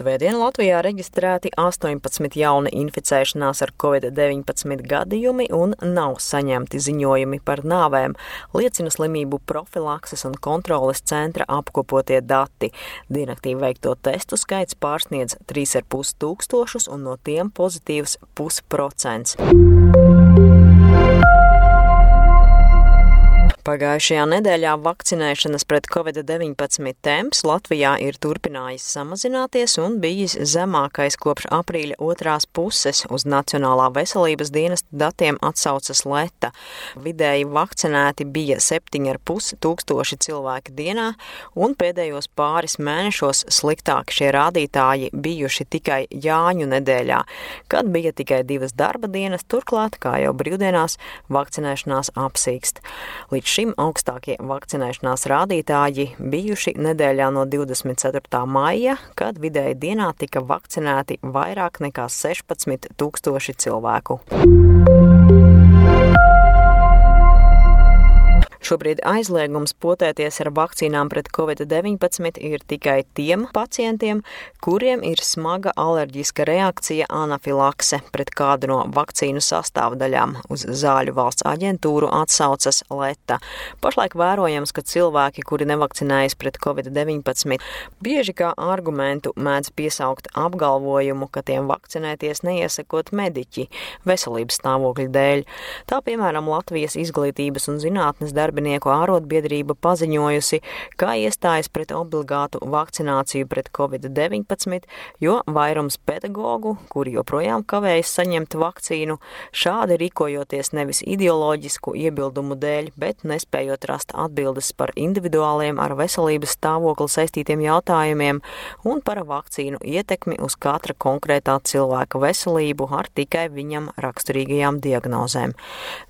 Svētdien Latvijā reģistrēti 18 jauni inficēšanās ar covid-19 gadījumi un nav saņemti ziņojumi par nāvēm, liecina slimību profilakses un kontroles centra apkopotie dati. Dienaktīvi veikto testu skaits pārsniedz 3,5 tūkstošus un no tiem pozitīvs pusprocents. Pagājušajā nedēļā vakcinēšanas pret covid-19 temps Latvijā ir turpinājis samazināties un bijis zemākais kopš aprīļa otrās puses. Uz Nacionālā veselības dienesta datiem atsaucas Leta. Vidēji vakcinēti bija 7,5 tūkstoši cilvēki dienā, un pēdējos pāris mēnešos sliktāki šie rādītāji bijuši tikai Jāņu nedēļā, kad bija tikai divas darba dienas, turklāt, kā jau brīvdienās, vakcinēšanās apsīkst. Līdz šim augstākie vakcinēšanās rādītāji bijuši nedēļā no 24. maija, kad vidēji dienā tika vakcinēti vairāk nekā 16 tūkstoši cilvēku. Šobrīd aizliegums potēties ar vakcīnām pret covid-19 ir tikai tiem pacientiem, kuriem ir smaga alerģiska reakcija anafilakse pret kādu no vakcīnu sastāvdaļām. Uz zāļu valsts aģentūru atsaucas Leta. Pašlaik vērojams, ka cilvēki, kuri nevakcinējas pret covid-19, bieži kā argumentu mēdz piesaukt apgalvojumu, ka tiem vakcinēties neiesakot mediķi veselības stāvokļa dēļ. Tā piemēram Latvijas izglītības un zinātnes darbi darbinieku ārotbiedrība paziņojusi, ka iestājas pret obligātu vakcināciju pret covid-19, jo vairums pedagoģu, kuri joprojām kavējas saņemt vakcīnu, šādi rīkojoties nevis ideoloģisku iebildumu dēļ, bet nespējot rast atbildes par individuāliem ar veselības stāvokli saistītiem jautājumiem un par vakcīnu ietekmi uz katra konkrētā cilvēka veselību ar tikai viņam raksturīgajām diagnozēm.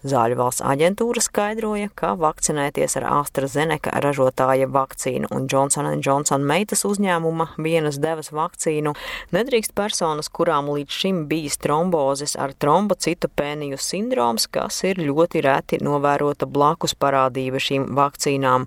Zāļu valsts aģentūra skaidroja, ka vakcīna vakcinēties ar AstraZeneca ražotāja vakcīnu un Johnson Johnson meitas uzņēmuma vienas devas vakcīnu, nedrīkst personas, kurām līdz šim bijis trombozes ar trombocitopēniju sindroms, kas ir ļoti reti novērota blakus parādība šīm vakcīnām.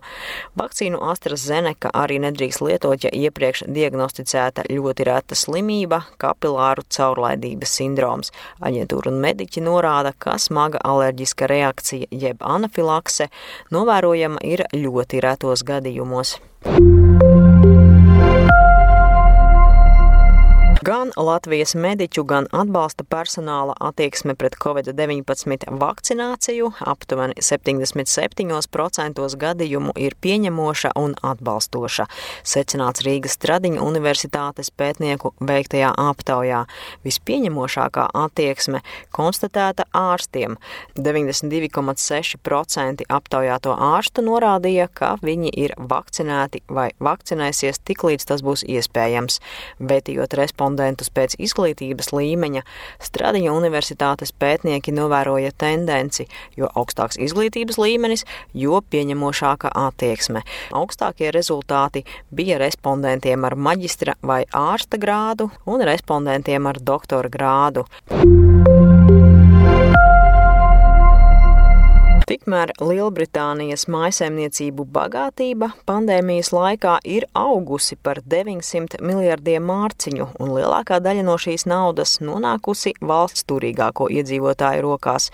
Vakcīnu AstraZeneca arī nedrīkst lietot, ja iepriekš diagnosticēta ļoti reta slimība - kapilāru caurlaidības sindroms. Aģentūra un mediķi norāda, ka smaga alerģiska reakcija jeb anafilakse novērojama ir ļoti retos gadījumos. Gan Latvijas mediķu, gan atbalsta personāla attieksme pret covid-19 vakcināciju aptuveni 77% gadījumu ir pieņemoša un atbalstoša, secināts Rīgas Stradiņa Universitātes pētnieku veiktajā aptaujā. Vispieņemošākā attieksme konstatēta ārstiem. 92,6% aptaujāto ārstu norādīja, ka viņi ir vakcinēti vai vakcinēsies tik līdz tas būs iespējams. Vētījot respondentus respondentus pēc izglītības līmeņa, Stradiņa universitātes pētnieki novēroja tendenci, jo augstāks izglītības līmenis, jo pieņemošāka attieksme. Augstākie rezultāti bija respondentiem ar maģistra vai ārsta grādu un respondentiem ar doktora grādu. Tikmēr Lielbritānijas maisaimniecību bagātība pandēmijas laikā ir augusi par 900 miljardiem mārciņu, un lielākā daļa no šīs naudas nonākusi valsts turīgāko iedzīvotāju rokās.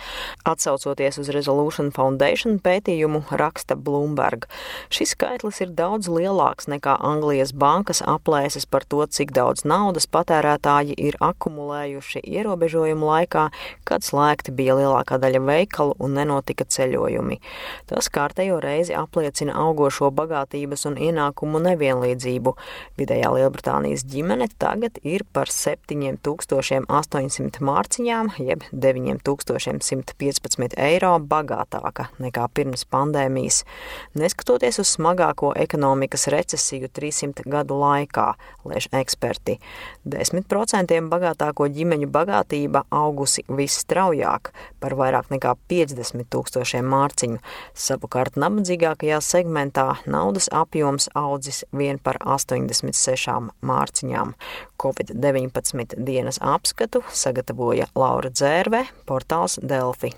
Atsaucoties uz Resolution Foundation pētījumu, raksta Bloomberg. Šis skaitlis ir daudz lielāks nekā Anglijas bankas aplēses par to, cik daudz naudas patērētāji ir akumulējuši ierobežojumu laikā, kad slēgti bija lielākā daļa veikalu un nenotika ceļojumi ceļojumi. Tas kārtējo reizi apliecina augošo bagātības un ienākumu nevienlīdzību. Vidējā Lielbritānijas ģimene tagad ir par 7800 mārciņām, jeb 9115 eiro bagātāka nekā pirms pandēmijas, neskatoties uz smagāko ekonomikas recesiju 300 gadu laikā, lēš eksperti. 10% bagātāko ģimeņu bagātība augusi visstraujāk par vairāk nekā 50 tūkstošiem tūkstošiem mārciņu. Savukārt nabadzīgākajā segmentā naudas apjoms audzis vien par 86 mārciņām. Covid-19 dienas apskatu sagatavoja Laura Dzērve, portāls Delfi.